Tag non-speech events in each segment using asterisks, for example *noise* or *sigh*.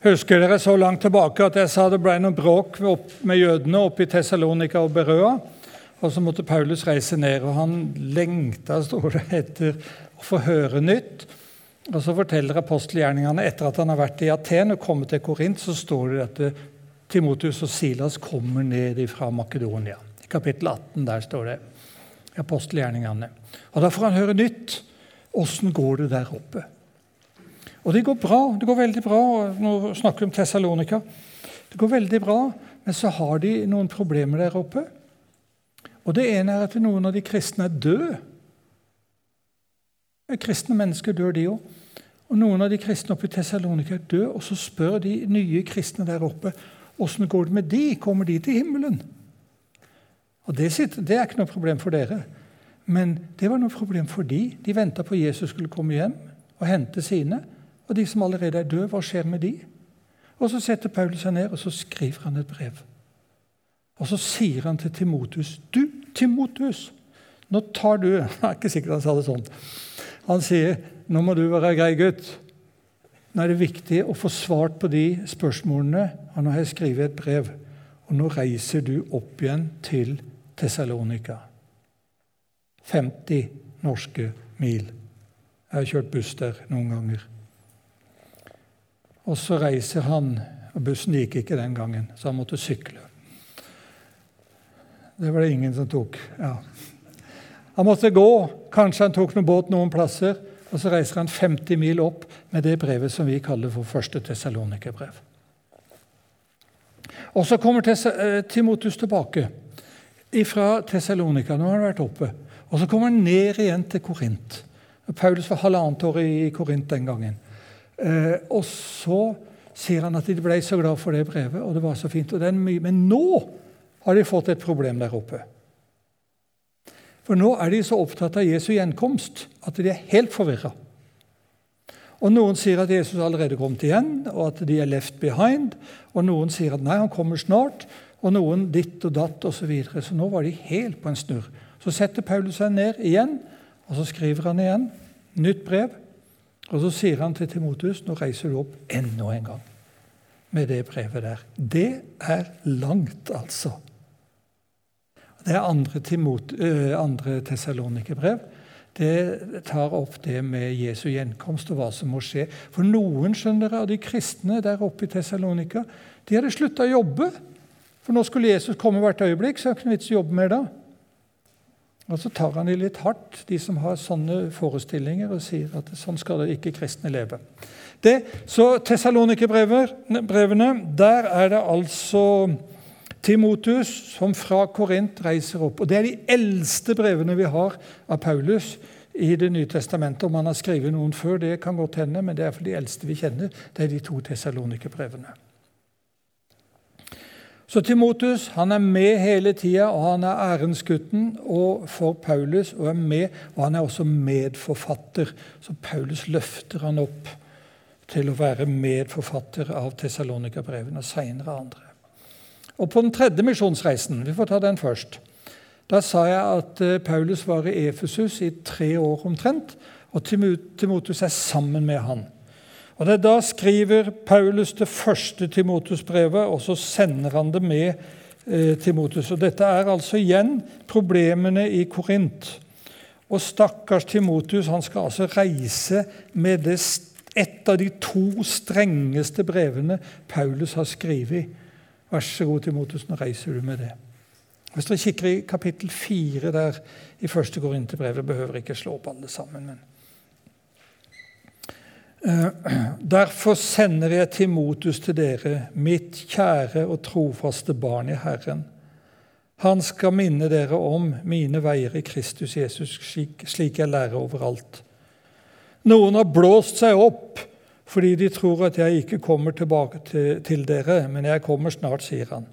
Husker dere så langt tilbake at jeg sa det ble noe bråk med jødene oppe i Tessalonika og Berøa? Og så måtte Paulus reise ned, og han lengta står det, etter å få høre nytt. Og Så forteller apostelgjerningene etter at han har vært i Aten og kommet til Korint, så står det at Timotius og Silas kommer ned fra Makedonia. I kapittel 18 der står det apostelgjerningene. Og Da får han høre nytt. Åssen går det der oppe? Og det går bra. Det går veldig bra. Nå snakker vi om Tessalonika. Det går veldig bra, men så har de noen problemer der oppe. Og Det ene er at noen av de kristne er døde. Kristne mennesker dør, de òg. Og Noen av de kristne oppe i Tessalonika er døde, og så spør de nye kristne der oppe åssen går det med de? Kommer de til himmelen? Og det, det er ikke noe problem for dere. Men det var noe problem for de. De venta på Jesus skulle komme hjem og hente sine. Og de som allerede er døde, hva skjer med de? Og Så setter Paulus seg ned og så skriver han et brev. Og så sier han til Timotus Du, Timotus, nå tar du *laughs* Jeg er ikke sikker han sa det sånn. Han sier nå må du være grei gutt. Nå er det viktig å få svart på de spørsmålene. Og nå har jeg skrevet et brev. Og nå reiser du opp igjen til Tessalonika. 50 norske mil. Jeg har kjørt buss der noen ganger. Og så reiser han, og bussen gikk ikke den gangen, så han måtte sykle. Det var det ingen som tok. Ja. Han måtte gå. Kanskje han tok noen båt noen plasser. Og så reiser han 50 mil opp med det brevet som vi kaller for første Tessalonikerbrev. Og så kommer eh, Timotus tilbake fra Tessalonika. Nå har han vært oppe. Og så kommer han ned igjen til Korint. Paulus var halvannet år i Korint den gangen. Eh, og så sier han at de ble så glad for det brevet, og det var så fint. og det er mye, Men nå har de fått et problem der oppe. For nå er de så opptatt av Jesu gjenkomst at de er helt forvirra. Og Noen sier at Jesus allerede kommet igjen, og at de er left behind. Og noen sier at nei, han kommer snart. Og noen ditt og datt osv. Så, videre. så nå var de helt på en snurr. Så setter Paulus seg ned igjen, og så skriver han igjen. Nytt brev. Og så sier han til Timotus nå reiser du opp enda en gang med det brevet der. Det er langt, altså. Det er andre, Timot, uh, andre Tessalonikerbrev. Det tar opp det med Jesu gjenkomst og hva som må skje. For noen skjønner av de kristne der oppe i Tessalonika de hadde slutta å jobbe. For nå skulle Jesus komme hvert øyeblikk, så det er ikke noe vits å jobbe mer da. Og så tar han de litt hardt, de som har sånne forestillinger, og sier at sånn skal det ikke kristne leve. Det, så Tessalonikerbrevene, der er det altså Timotus som fra Korint reiser opp. Og Det er de eldste brevene vi har av Paulus i Det nye testamentet. Om han har skrevet noen før, det kan godt hende, men det er for de eldste vi kjenner. Det er de to Tessalonikerbrevene. Så Timotus han er med hele tida, og han er ærensgutten for Paulus. Og er med, og han er også medforfatter. Så Paulus løfter han opp til å være medforfatter av Tessalonika-brevene og seinere andre. Og På den tredje misjonsreisen vi får ta den først, da sa jeg at eh, Paulus var i Efesus i tre år omtrent, og Timotus er sammen med han. Og det er Da skriver Paulus det første Timotus-brevet, og så sender han det med eh, Timotus. Og Dette er altså igjen problemene i Korint. Og stakkars Timotus han skal altså reise med det, et av de to strengeste brevene Paulus har skrevet. Vær så god, Timotus, nå reiser du med det. Hvis dere kikker i kapittel fire der i første Korinterbrevet, behøver ikke slå opp alle sammen. men *clears throat* derfor sender jeg Timotus til dere, mitt kjære og trofaste barn i Herren. Han skal minne dere om mine veier i Kristus Jesus, slik jeg lærer overalt. Noen har blåst seg opp fordi de tror at jeg ikke kommer tilbake til, til dere, men jeg kommer snart, sier han.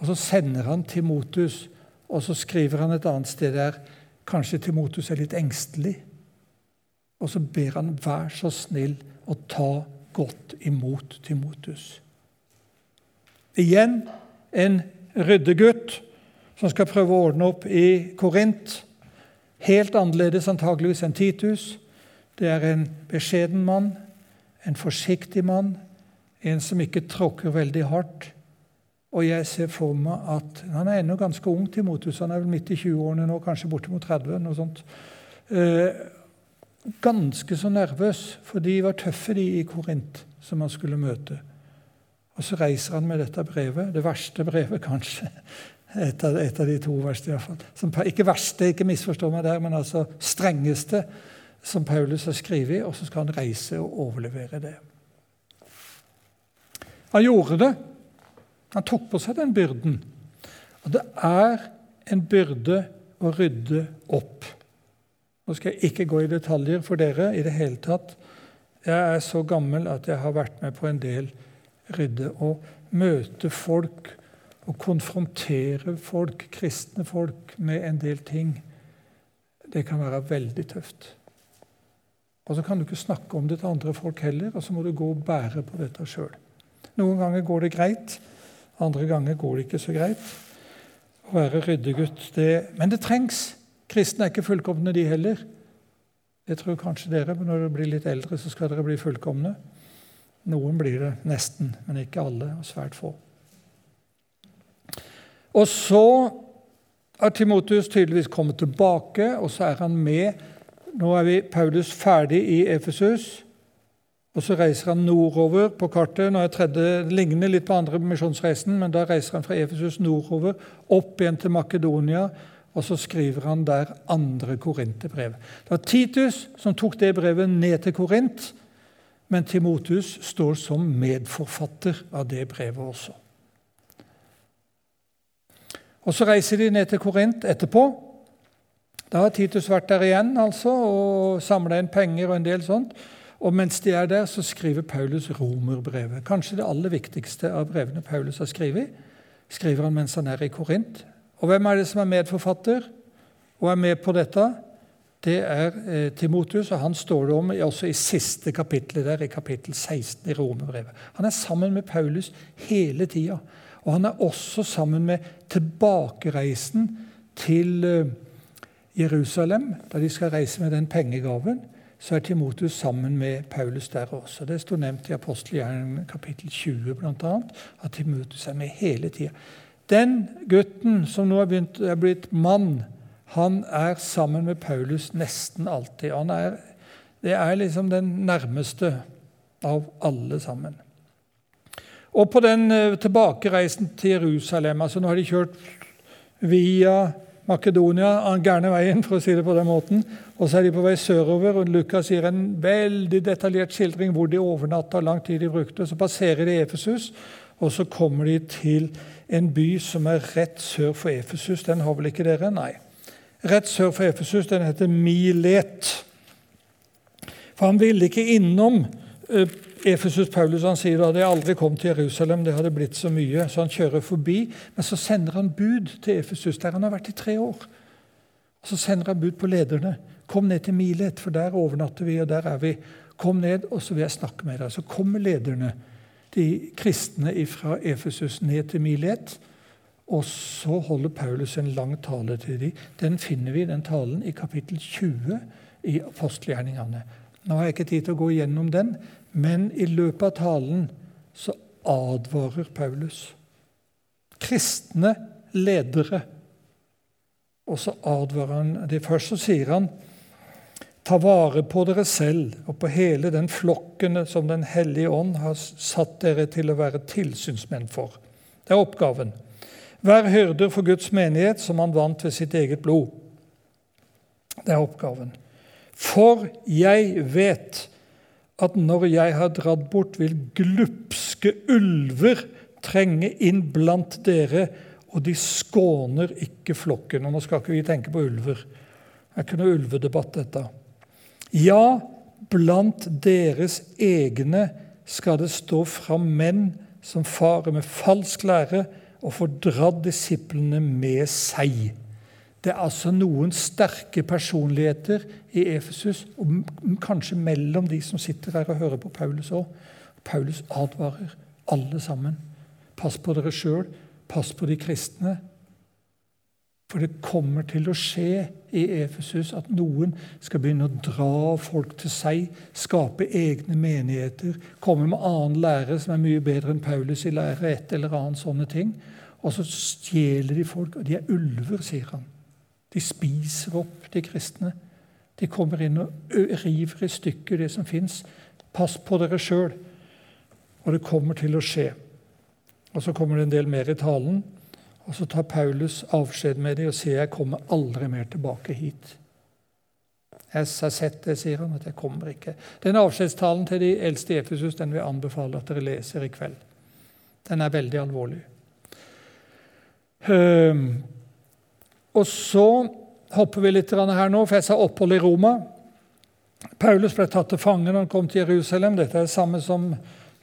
Og Så sender han Timotus, og så skriver han et annet sted der kanskje Timotus er litt engstelig. Og så ber han vær så snill å ta godt imot Timotus. Igjen en ryddegutt som skal prøve å ordne opp i Korint. Helt annerledes antageligvis enn Titus. Det er en beskjeden mann, en forsiktig mann, En som ikke tråkker veldig hardt. Og jeg ser for meg at Han er ennå ganske ung, Timotus. Han er vel midt i 20-årene nå, kanskje bortimot 30. noe sånt. Eh, ganske så nervøs, for de var tøffe, de i Korint, som han skulle møte. Og så reiser han med dette brevet, det verste brevet kanskje. Et av, et av de to verste, iallfall. Ikke verste, ikke misforstå meg der, men altså strengeste som Paulus har skrevet, og så skal han reise og overlevere det. Han gjorde det. Han tok på seg den byrden. Og det er en byrde å rydde opp. Nå skal jeg ikke gå i detaljer for dere i det hele tatt. Jeg er så gammel at jeg har vært med på en del rydde. og møte folk og konfrontere folk, kristne folk, med en del ting, det kan være veldig tøft. Og så kan du ikke snakke om det til andre folk heller, og så må du gå og bære på dette sjøl. Noen ganger går det greit, andre ganger går det ikke så greit. Å være ryddegutt, det Men det trengs. Kristne er ikke fullkomne, de heller. Det tror kanskje dere, men når dere blir litt eldre, så skal dere bli fullkomne. Noen blir det nesten, men ikke alle, og svært få. Og så er Timotius tydeligvis kommet tilbake, og så er han med nå er vi Paulus ferdig i Efesus. Og Så reiser han nordover på kartet. Nå er tredje, Det ligner litt på andre misjonsreisen, men da reiser han fra Efesus nordover, opp igjen til Makedonia, og så skriver han der andre korinterbrev. Det var Titus som tok det brevet ned til Korint, men Timotus står som medforfatter av det brevet også. Og Så reiser de ned til Korint etterpå. Da har Titus vært der igjen altså, og samla inn penger og en del sånt. Og mens de er der, så skriver Paulus romerbrevet. Kanskje det aller viktigste av brevene Paulus har skrevet. Skriver han mens han er i Korint. Og hvem er det som er medforfatter og er med på dette? Det er eh, Timotus, og han står det om også i siste kapittelet der, i kapittel 16 i romerbrevet. Han er sammen med Paulus hele tida. Og han er også sammen med tilbakereisen til eh, Jerusalem, da de skal reise med den pengegaven, så er Timotus sammen med Paulus der også. Det står nevnt i apostelgjerningen kapittel 20 bl.a. at Timotus er med hele tida. Den gutten som nå er, begynt, er blitt mann, han er sammen med Paulus nesten alltid. Er, det er liksom den nærmeste av alle sammen. Og på den eh, tilbakereisen til Jerusalem altså Nå har de kjørt via Makedonia den gærne veien, for å si det på den måten. Og så er de på vei sørover, og Lukas gir en veldig detaljert skildring hvor de overnatta, lang tid de brukte. Så passerer de Efesus, og så kommer de til en by som er rett sør for Efesus. Den har vel ikke dere? Nei. Rett sør for Efesus. Den heter Milet. For han ville ikke innom uh, Efesus Paulus han sier at de aldri kom til Jerusalem, det hadde blitt så mye. Så han kjører forbi. Men så sender han bud til Efesus, der han har vært i tre år. Så sender han bud på lederne. Kom ned til Milet, for der overnatter vi, og der er vi. Kom ned, og så vil jeg snakke med deg. Så kommer lederne, de kristne fra Efesus, ned til Milet. Og så holder Paulus en lang tale til dem. Den finner vi, den talen, i kapittel 20 i apostelgjerningene. Nå har jeg ikke tid til å gå gjennom den, men i løpet av talen så advarer Paulus kristne ledere. Og så advarer han det Først så sier han Ta vare på dere selv og på hele den flokken som Den hellige ånd har satt dere til å være tilsynsmenn for. Det er oppgaven. Vær hyrder for Guds menighet, som han vant ved sitt eget blod. Det er oppgaven. For jeg vet at når jeg har dratt bort, vil glupske ulver trenge inn blant dere, og de skåner ikke flokken. Og nå skal ikke vi tenke på ulver. Det er ikke noe ulvedebatt, dette. Ja, blant deres egne skal det stå fram menn som farer med falsk lære og får dratt disiplene med seg. Det er altså noen sterke personligheter i Efesus, og kanskje mellom de som sitter her og hører på Paulus òg. Paulus advarer alle sammen. Pass på dere sjøl, pass på de kristne. For det kommer til å skje i Efesus at noen skal begynne å dra folk til seg, skape egne menigheter, komme med annen lære som er mye bedre enn Paulus i lære, et eller annet sånne ting. Og så stjeler de folk. Og de er ulver, sier han. De spiser opp de kristne. De kommer inn og river i stykker det som fins. Pass på dere sjøl. Og det kommer til å skje. Og så kommer det en del mer i talen. Og så tar Paulus avskjed med dem og sier jeg kommer aldri mer tilbake hit. Jeg har sett det, sier han, at jeg kommer ikke. Den avskjedstalen til de eldste i Efesus den vil jeg anbefale at dere leser i kveld. Den er veldig alvorlig. Um, og så hopper vi litt her nå, for jeg sa opphold i Roma. Paulus ble tatt til fange når han kom til Jerusalem. Dette er det samme som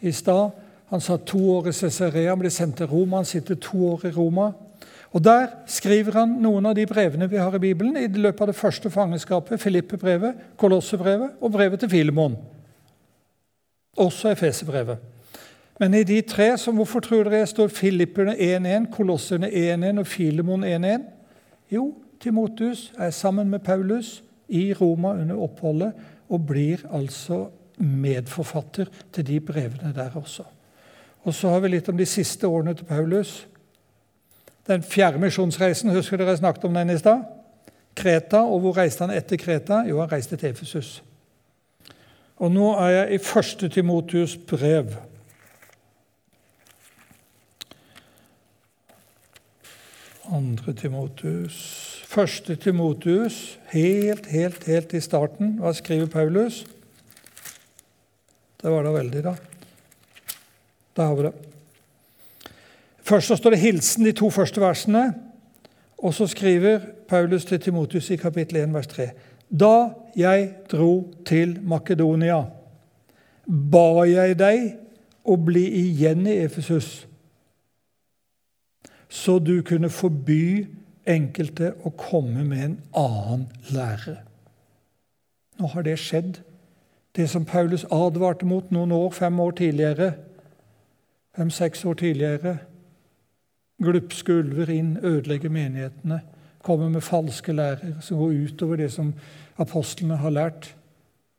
i stad. Han satt to år i Cesarea, ble sendt til Roma. Han sitter to år i Roma. Og Der skriver han noen av de brevene vi har i Bibelen i løpet av det første fangenskapet. Filippe-brevet, Kolossebrevet og brevet til Filemon. Også Efeserbrevet. Men i de tre, som hvorfor tror dere jeg står Filipperne 1.1, Kolosserne 1.1 og Filemon 1.1? Jo, Timotus er sammen med Paulus i Roma under oppholdet og blir altså medforfatter til de brevene der også. Og så har vi litt om de siste årene til Paulus. Den fjerde misjonsreisen, husker dere snakket om den i stad? Kreta. Og hvor reiste han etter Kreta? Jo, han reiste til Efesus. Og nå er jeg i første Timotius brev. Andre Timotius Første Timotius, helt, helt, helt i starten. Hva skriver Paulus? Det var da veldig, da. Da har vi det. Først så står det 'hilsen', de to første versene. Og så skriver Paulus til Timotus i kapittel 1, vers 3.: Da jeg dro til Makedonia, ba jeg deg å bli igjen i Efesus, så du kunne forby enkelte å komme med en annen lære. Nå har det skjedd. Det som Paulus advarte mot noen år, fem år tidligere, fem-seks år tidligere. Glupske ulver inn, ødelegger menighetene, kommer med falske lærer som går utover det som apostlene har lært.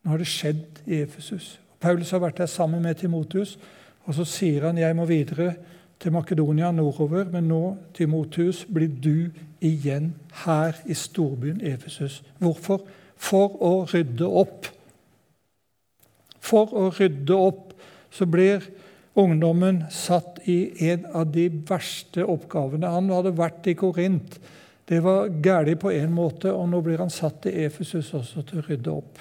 Nå har det skjedd i Efesus. Paulus har vært der sammen med Timotius, og så sier han jeg må videre til Makedonia nordover, men nå, Timotius, blir du igjen her i storbyen Efesus. Hvorfor? For å rydde opp. For å rydde opp så blir ungdommen satt i en av de verste oppgavene. Han hadde vært i Korint. Det var galt på én måte, og nå blir han satt i Efesus også til å rydde opp.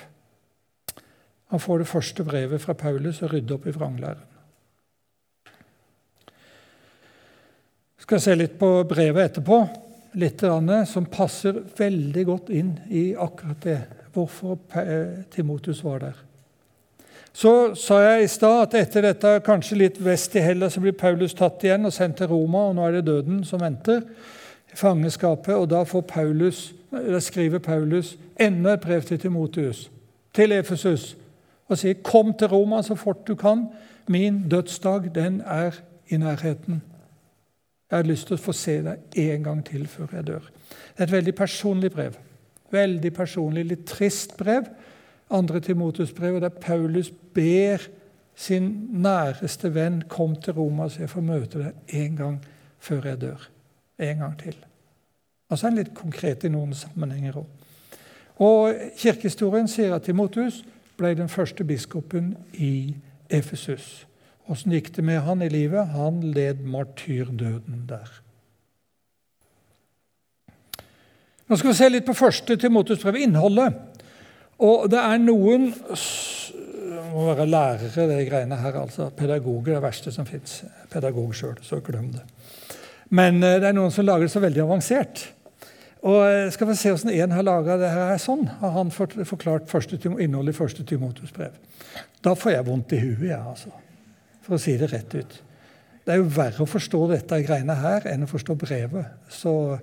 Han får det første brevet fra Paulus og rydde opp i vranglæren. skal se litt på brevet etterpå, litt som passer veldig godt inn i akkurat det, hvorfor Timotus var der. Så sa jeg i stad at etter dette, kanskje litt vest i Hellas, så blir Paulus tatt igjen og sendt til Roma, og nå er det døden som venter. i Fangenskapet. Og da Paulus, skriver Paulus enda et brev til Timotius, til Efesus, og sier 'Kom til Roma så fort du kan. Min dødsdag, den er i nærheten.' Jeg har lyst til å få se deg en gang til før jeg dør. Det er et veldig personlig brev. Veldig personlig, litt trist brev andre Timotus brev, der Paulus ber sin næreste venn kom til Roma, så jeg får møte deg en gang før jeg dør. En gang til. Altså en litt konkret i noen sammenhenger òg. Og Kirkehistorien sier at Timotus ble den første biskopen i Efesus. Åssen gikk det med han i livet? Han led martyrdøden der. Nå skal vi se litt på første Timotus brev, innholdet. Og det er noen må være lærere, det greiene her. altså. Pedagoger er det verste som fins. Pedagog sjøl, så glem det. Men eh, det er noen som lager det så veldig avansert. Og eh, skal vi se hvordan en har laga det her sånn. Har han forklart innholdet i første Timotus brev. Da får jeg vondt i huet, jeg, altså. For å si det rett ut. Det er jo verre å forstå dette greiene her enn å forstå brevet. Så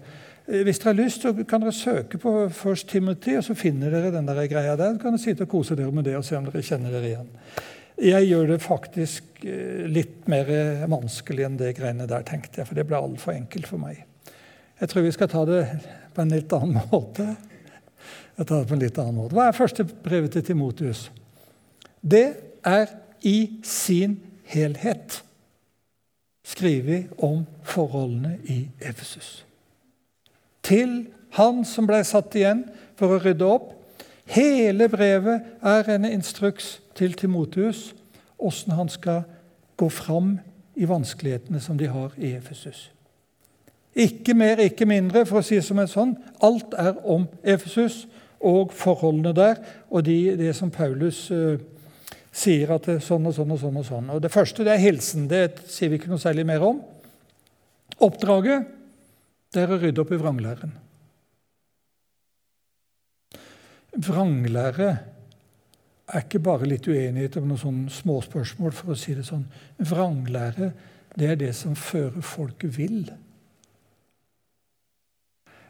hvis dere har lyst, så kan dere søke på First Timothy, og så finner dere den der greia der. Så kan dere sitte og kose dere med det og se om dere kjenner dere igjen. Jeg gjør det faktisk eh, litt mer vanskelig enn det greiene der, tenkte jeg, for det ble altfor enkelt for meg. Jeg tror vi skal ta det på en litt annen *laughs* måte. Jeg tar det på en litt annen måte. Hva er første brevet til Timotius? Det er i sin helhet skrevet om forholdene i Efesus. Til han som ble satt igjen for å rydde opp. Hele brevet er en instruks til Timotius åssen han skal gå fram i vanskelighetene som de har i Efesus. Ikke mer, ikke mindre, for å si det som en sånn. Alt er om Efesus og forholdene der, og de, det som Paulus uh, sier at det er sånn og sånn og sånn. og sånn. Og Det første det er hilsen. Det sier vi ikke noe særlig mer om. Oppdraget det er å rydde opp i vranglæren. Vranglære er ikke bare litt uenighet om noen sånne småspørsmål, for å si det sånn. Vranglære det er det som fører folket vill.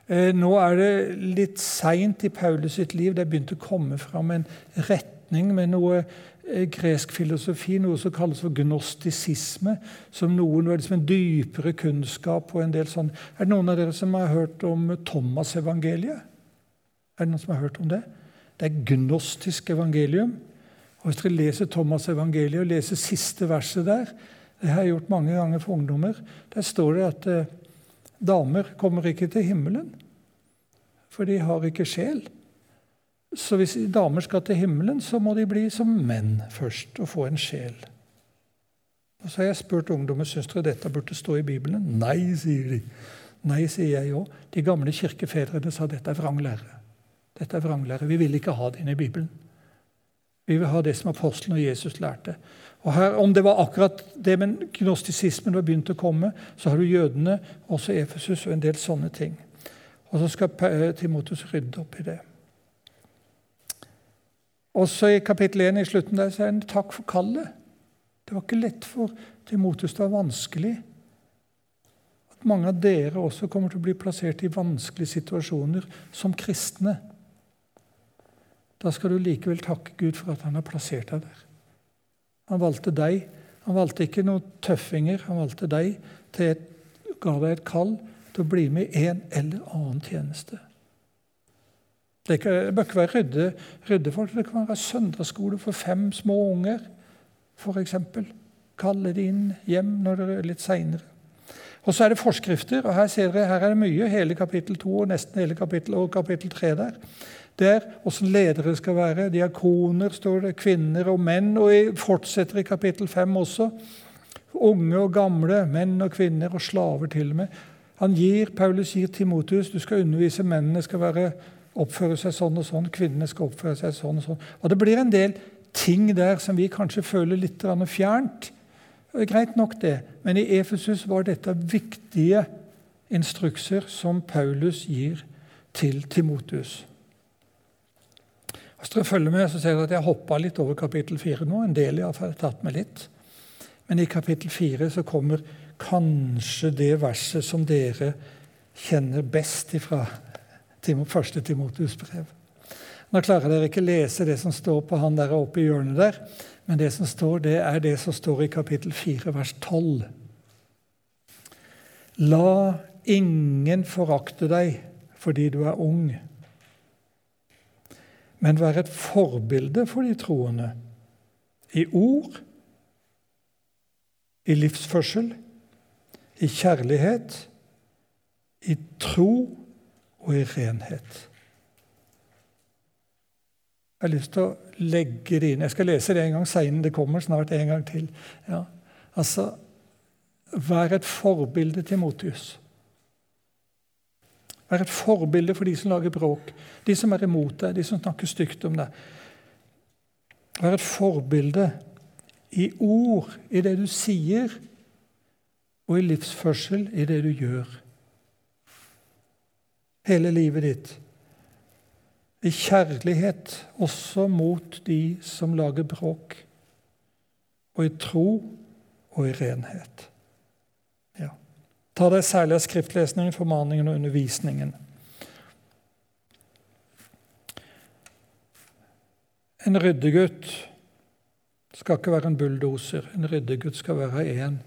Eh, nå er det litt seint i Paulus sitt liv. Det er begynt å komme fram en retning med noe gresk filosofi, noe som kalles for gnostisisme, som noen liksom en dypere kunnskap og en del sånn. Er det noen av dere som har hørt om Thomas-evangeliet? Er det noen som har hørt om det? Det er gnostisk evangelium. Og Hvis dere leser Thomas' evangeliet og leser siste verset der Det har jeg gjort mange ganger for ungdommer. Der står det at eh, damer kommer ikke til himmelen, for de har ikke sjel. Så hvis damer skal til himmelen, så må de bli som menn først og få en sjel. Og Så har jeg spurt ungdommen syns dere dette burde stå i Bibelen. Nei, sier de. Nei, sier jeg òg. De gamle kirkefedrene sa dette er vranglære. Dette er vranglære. Vi vil ikke ha det inne i Bibelen. Vi vil ha det som apostelen og Jesus lærte. Og her, Om det var akkurat det, men gnostisismen var begynt å komme, så har du jødene, også Efesus og en del sånne ting. Og så skal Timotus rydde opp i det. Også i kapittel 1 i slutten der sier han takk for kallet. Det var ikke lett for Timotus. Det var vanskelig. At mange av dere også kommer til å bli plassert i vanskelige situasjoner som kristne. Da skal du likevel takke Gud for at han har plassert deg der. Han valgte deg. Han valgte ikke noen tøffinger. Han valgte deg til et, ga deg et kall til å bli med i en eller annen tjeneste. Det, bør ikke være rydde, ryddefolk. Det kan være søndagsskole for fem små unger, f.eks. Kalle de inn hjem når det er litt seinere. Og så er det forskrifter. og Her ser dere, her er det mye. Hele kapittel 2 og nesten hele kapittel, og kapittel 3 der der, åssen ledere skal være. Diakoner, står det, kvinner og menn. Og fortsetter i kapittel 5 også. Unge og gamle, menn og kvinner og slaver til og med. Han gir, Paulus gir Timotius du skal undervise mennene skal være, oppføre seg sånn og sånn, kvinnene skal oppføre seg sånn og sånn. Og Det blir en del ting der som vi kanskje føler litt fjernt. Det er greit nok, det, men i Efesus var dette viktige instrukser som Paulus gir til Timotius. Hvis dere følger med, så ser dere at jeg hoppa litt over kapittel 4 nå. En del har tatt med litt. Men i kapittel 4 så kommer kanskje det verset som dere kjenner best fra første Timotius brev. Nå klarer dere ikke lese det som står på han der oppe i hjørnet der, men det som står, det er det som står i kapittel 4, vers 12. La ingen forakte deg fordi du er ung men vær et forbilde for de troende i ord, i livsførsel, i kjærlighet, i tro og i renhet. Jeg har lyst til å legge det inn. Jeg skal lese det en gang seinere. Det kommer snart en gang til. Ja. Altså, Vær et forbilde til Motius. Vær et forbilde for de som lager bråk, de som er imot deg, de som snakker stygt om deg. Vær et forbilde i ord, i det du sier, og i livsførsel, i det du gjør. Hele livet ditt. I kjærlighet også mot de som lager bråk. Og i tro og i renhet. Ta deg særlig av skriftlesningen, formaningen og undervisningen. En ryddegutt skal ikke være en bulldoser. En ryddegutt skal være en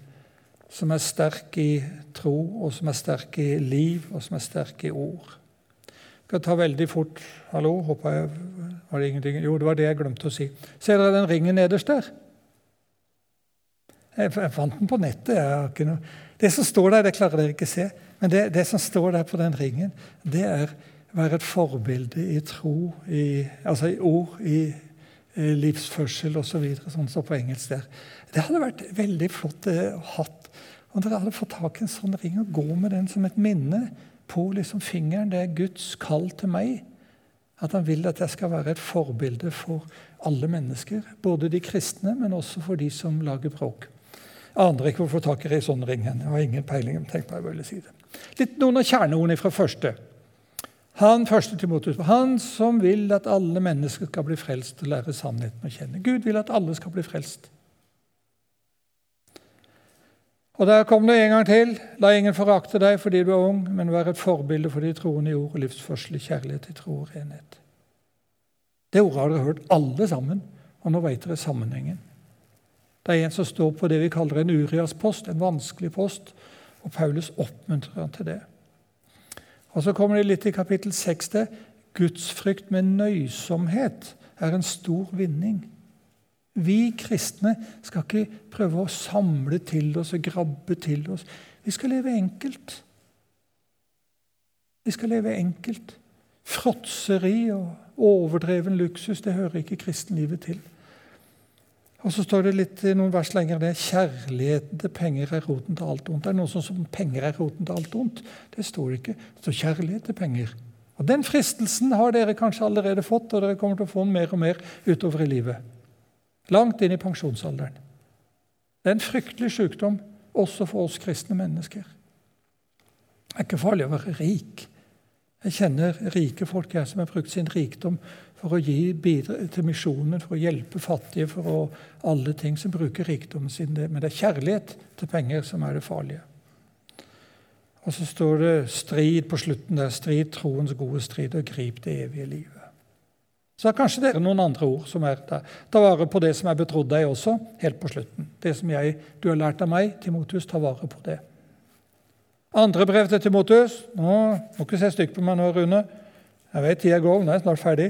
som er sterk i tro, og som er sterk i liv, og som er sterk i ord. Jeg skal ta veldig fort Hallo, håper jeg Var det ingenting? Jo, det var det jeg glemte å si. Ser dere den ringen nederst der? Jeg, fant den på nettet. Det som står der, det klarer dere ikke å se. Men det, det, som står der på den ringen, det er å være et forbilde i tro, i, altså i ord, i, livsførsel osv. Så sånn som på engelsk der. Det hadde vært veldig flott eh, å hatt. Om dere hadde fått tak i en sånn ring og gå med den som et minne på liksom fingeren. Det er Guds kall til meg. At han vil at jeg skal være et forbilde for alle mennesker. Både de kristne, men også for de som lager bråk. Aner ikke hvor få tak i ei sånn ring. Jeg har ingen peiling. Tenk på jeg ville si det. Litt Noen av kjerneordene fra første. Han første Timotus, han som vil at alle mennesker skal bli frelst og lære sannheten å kjenne. Gud vil at alle skal bli frelst. Og der kom det en gang til. La ingen forakte deg fordi du er ung, men vær et forbilde for de troende i ord og livsførsel, kjærlighet i tro og renhet. Det ordet har dere hørt alle sammen, og nå vet dere sammenhengen. Det er en som står på det vi kaller en Urias post, en vanskelig post, og Paulus oppmuntrer han til det. Og Så kommer det litt i kapittel 6 til Gudsfrykt med nøysomhet er en stor vinning. Vi kristne skal ikke prøve å samle til oss og grabbe til oss. Vi skal leve enkelt. Vi skal leve enkelt. Fråtseri og overdreven luksus det hører ikke kristenlivet til. Og så står det litt noen vers lenger ned kjærlighet til penger er roten til alt ondt. Det er noe sånn som penger er roten til alt ondt. Det står ikke. Det står kjærlighet til penger. Og Den fristelsen har dere kanskje allerede fått, og dere kommer til å få den mer og mer utover i livet. Langt inn i pensjonsalderen. Det er en fryktelig sykdom også for oss kristne mennesker. Det er ikke farlig å være rik. Jeg kjenner rike folk her som har brukt sin rikdom for å gi bidrag til misjonen, for å hjelpe fattige, for å, alle ting som bruker rikdommen sin. Men det er kjærlighet til penger som er det farlige. Og så står det strid på slutten der. Strid troens gode strid, og grip det evige livet. Så kanskje kanskje er noen andre ord som er der. Ta vare på det som er betrodd deg også, helt på slutten. Det som jeg, du har lært av meg, Timotus, ta vare på det. Andre brev til Timotus. Nå må ikke se stygt på meg nå, Rune. Jeg vet tida går, nå er jeg snart ferdig.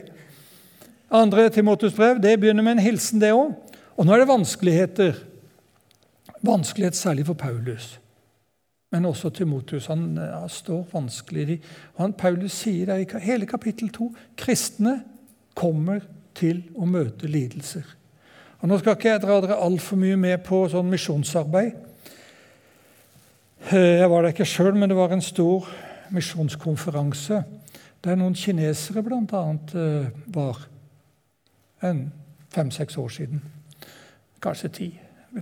Andre Timotus brev det begynner med en hilsen, det òg. Og nå er det vanskeligheter. Vanskelighet særlig for Paulus, men også Timotus. Han, han står vanskelig. Han, Paulus sier det i hele kapittel 2. Kristne kommer til å møte lidelser. Og Nå skal ikke jeg dra dere altfor mye med på sånn misjonsarbeid. Eh, jeg var der ikke sjøl, men det var en stor misjonskonferanse der noen kinesere bl.a. Eh, var. En fem-seks år siden. Kanskje ti.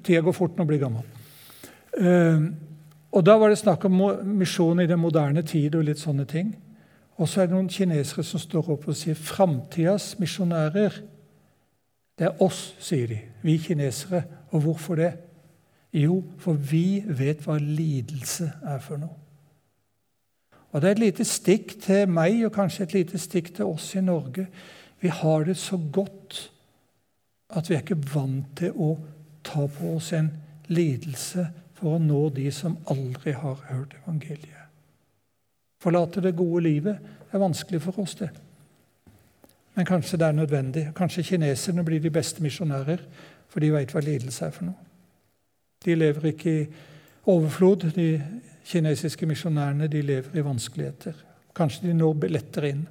Tida går fort når man blir gammel. Eh, og Da var det snakk om misjon i den moderne tid og litt sånne ting. Og så er det noen kinesere som står opp og sier framtidas misjonærer. Det er oss, sier de. Vi kinesere. Og hvorfor det? Jo, for vi vet hva lidelse er for noe. Og Det er et lite stikk til meg, og kanskje et lite stikk til oss i Norge. Vi har det så godt at vi er ikke vant til å ta på oss en lidelse for å nå de som aldri har hørt evangeliet. Forlate det gode livet er vanskelig for oss, det. Men kanskje det er nødvendig. Kanskje kineserne blir de beste misjonærer, for de veit hva lidelse er for noe. De lever ikke i overflod. De kinesiske misjonærene de lever i vanskeligheter. Kanskje de når lettere inn.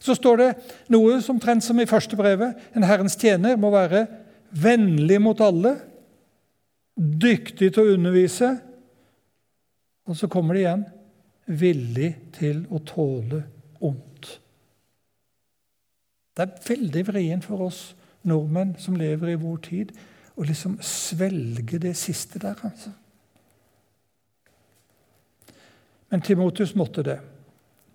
Så står det noe som trent som i første brevet. En Herrens tjener må være vennlig mot alle, dyktig til å undervise. Og så kommer det igjen villig til å tåle ondt. Det er veldig vrient for oss nordmenn som lever i vår tid, å liksom svelge det siste der. altså. Men Timotus måtte det.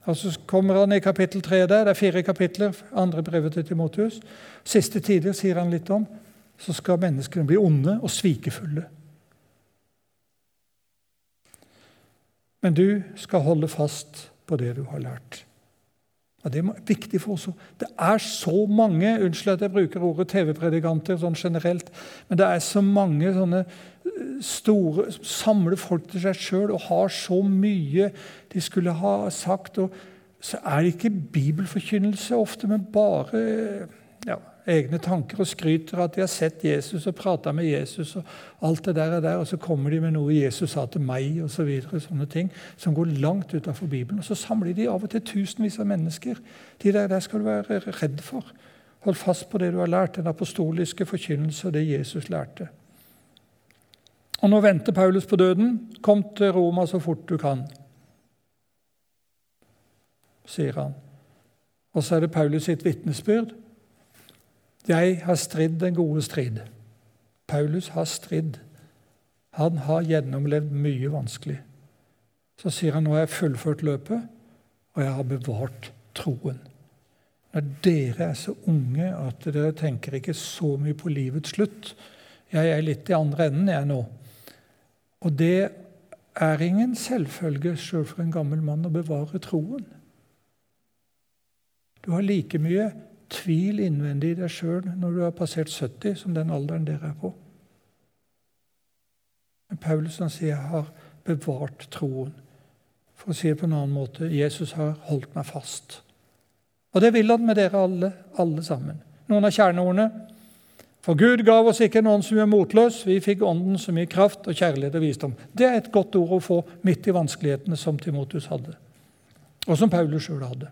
Og Så kommer han i kapittel tre der. Det er fire kapitler, andre brevet til Timotus. Siste tider sier han litt om. Så skal menneskene bli onde og svikefulle. Men du skal holde fast på det du har lært. Og Det er viktig for oss. Det er så mange unnskyld at jeg bruker ordet TV-predikanter sånn generelt, men det er så mange sånne store, samler folk til seg sjøl og har så mye de skulle ha sagt. og Så er det ikke bibelforkynnelse ofte, men bare ja, egne tanker og skryter at de har sett Jesus og prata med Jesus. og alt det der er der, og Så kommer de med noe Jesus sa til meg, og så videre, sånne ting som går langt utenfor Bibelen. Og Så samler de av og til tusenvis av mennesker. De der, der skal du være redd for. Hold fast på det du har lært, den apostoliske forkynnelse og det Jesus lærte. Og nå venter Paulus på døden. Kom til Roma så fort du kan, sier han. Og så er det Paulus sitt vitnesbyrd. Jeg har stridd den gode strid. Paulus har stridd. Han har gjennomlevd mye vanskelig. Så sier han nå har jeg fullført løpet, og jeg har bevart troen. Når dere er så unge at dere tenker ikke så mye på livets slutt Jeg er litt i andre enden, jeg nå. Og det er ingen selvfølge sjøl for en gammel mann å bevare troen. Du har like mye tvil innvendig i deg sjøl når du har passert 70, som den alderen dere er på. Men Paulus han sier har bevart troen. For å si det på en annen måte Jesus har holdt meg fast. Og det vil han med dere alle, alle sammen. Noen av kjerneordene. For Gud gav oss ikke en ånd som er motløs, vi fikk ånden som gir kraft og kjærlighet og visdom. Det er et godt ord å få midt i vanskelighetene som Timotus hadde, og som Paulus sjøl hadde.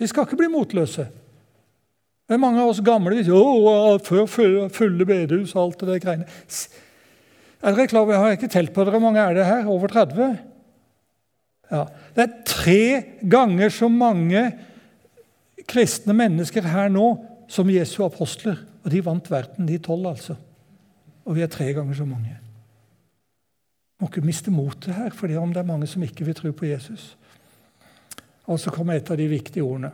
Vi skal ikke bli motløse. Det er mange av oss gamle vi sier før fulle bedehus og alt det greiene. Er dere klar Jeg har ikke telt på dere, hvor mange er det her? Over 30? Ja. Det er tre ganger så mange kristne mennesker her nå som Jesu apostler. Og de vant verden, de tolv, altså. Og vi er tre ganger så mange. Må ikke miste motet her, for det er mange som ikke vil tro på Jesus. Og så kommer et av de viktige ordene.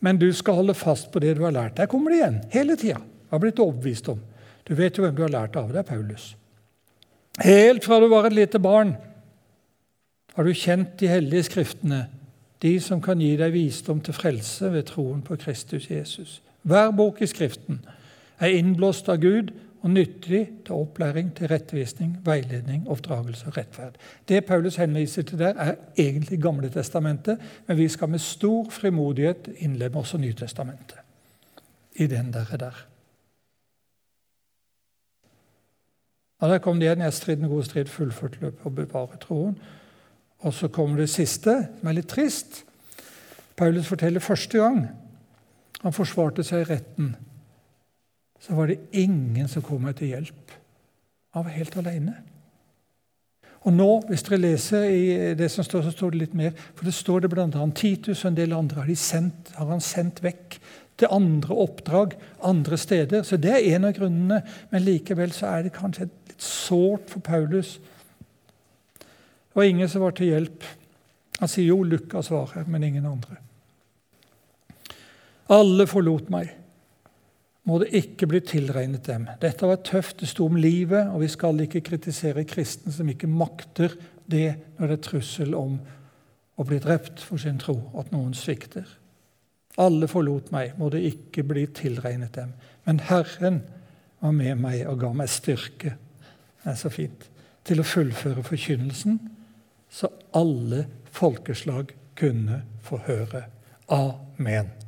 Men du skal holde fast på det du har lært. Der kommer det igjen, hele tida. Har blitt overbevist om. Du vet jo hvem du har lært av. Det er Paulus. Helt fra du var et lite barn, har du kjent de hellige skriftene, de som kan gi deg visdom til frelse ved troen på Kristus Jesus. Hver bok i Skriften er innblåst av Gud og nyttig til opplæring, til rettvisning, veiledning, oppdragelse og rettferd. Det Paulus henviser til der, er egentlig Gamle testamentet, men vi skal med stor frimodighet innlemme også Nytestamentet i den der. der. Og Der kom det igjen. Jeg strid den gode strid, fullført løpet og bevare troen. Og så kommer det siste, som er litt trist. Paulus forteller første gang han forsvarte seg i retten så var det ingen som kom meg til hjelp. Han var helt alene. Og nå, hvis dere leser i det som står, så står det litt mer. For det står det bl.a. Titus og en del andre har, sendt, har, han sendt vekk til andre oppdrag andre steder. Så det er en av grunnene. Men likevel så er det kanskje litt sårt for Paulus. Det var ingen som var til hjelp. Han sier jo Lukas var her, men ingen andre. Alle forlot meg må det ikke bli tilregnet dem. Dette var tøft, det sto om livet, og vi skal ikke kritisere kristne som ikke makter det når det er trussel om å bli drept for sin tro, at noen svikter. Alle forlot meg, må det ikke bli tilregnet dem. Men Herren var med meg og ga meg styrke det er så fint, til å fullføre forkynnelsen, så alle folkeslag kunne få høre. Amen.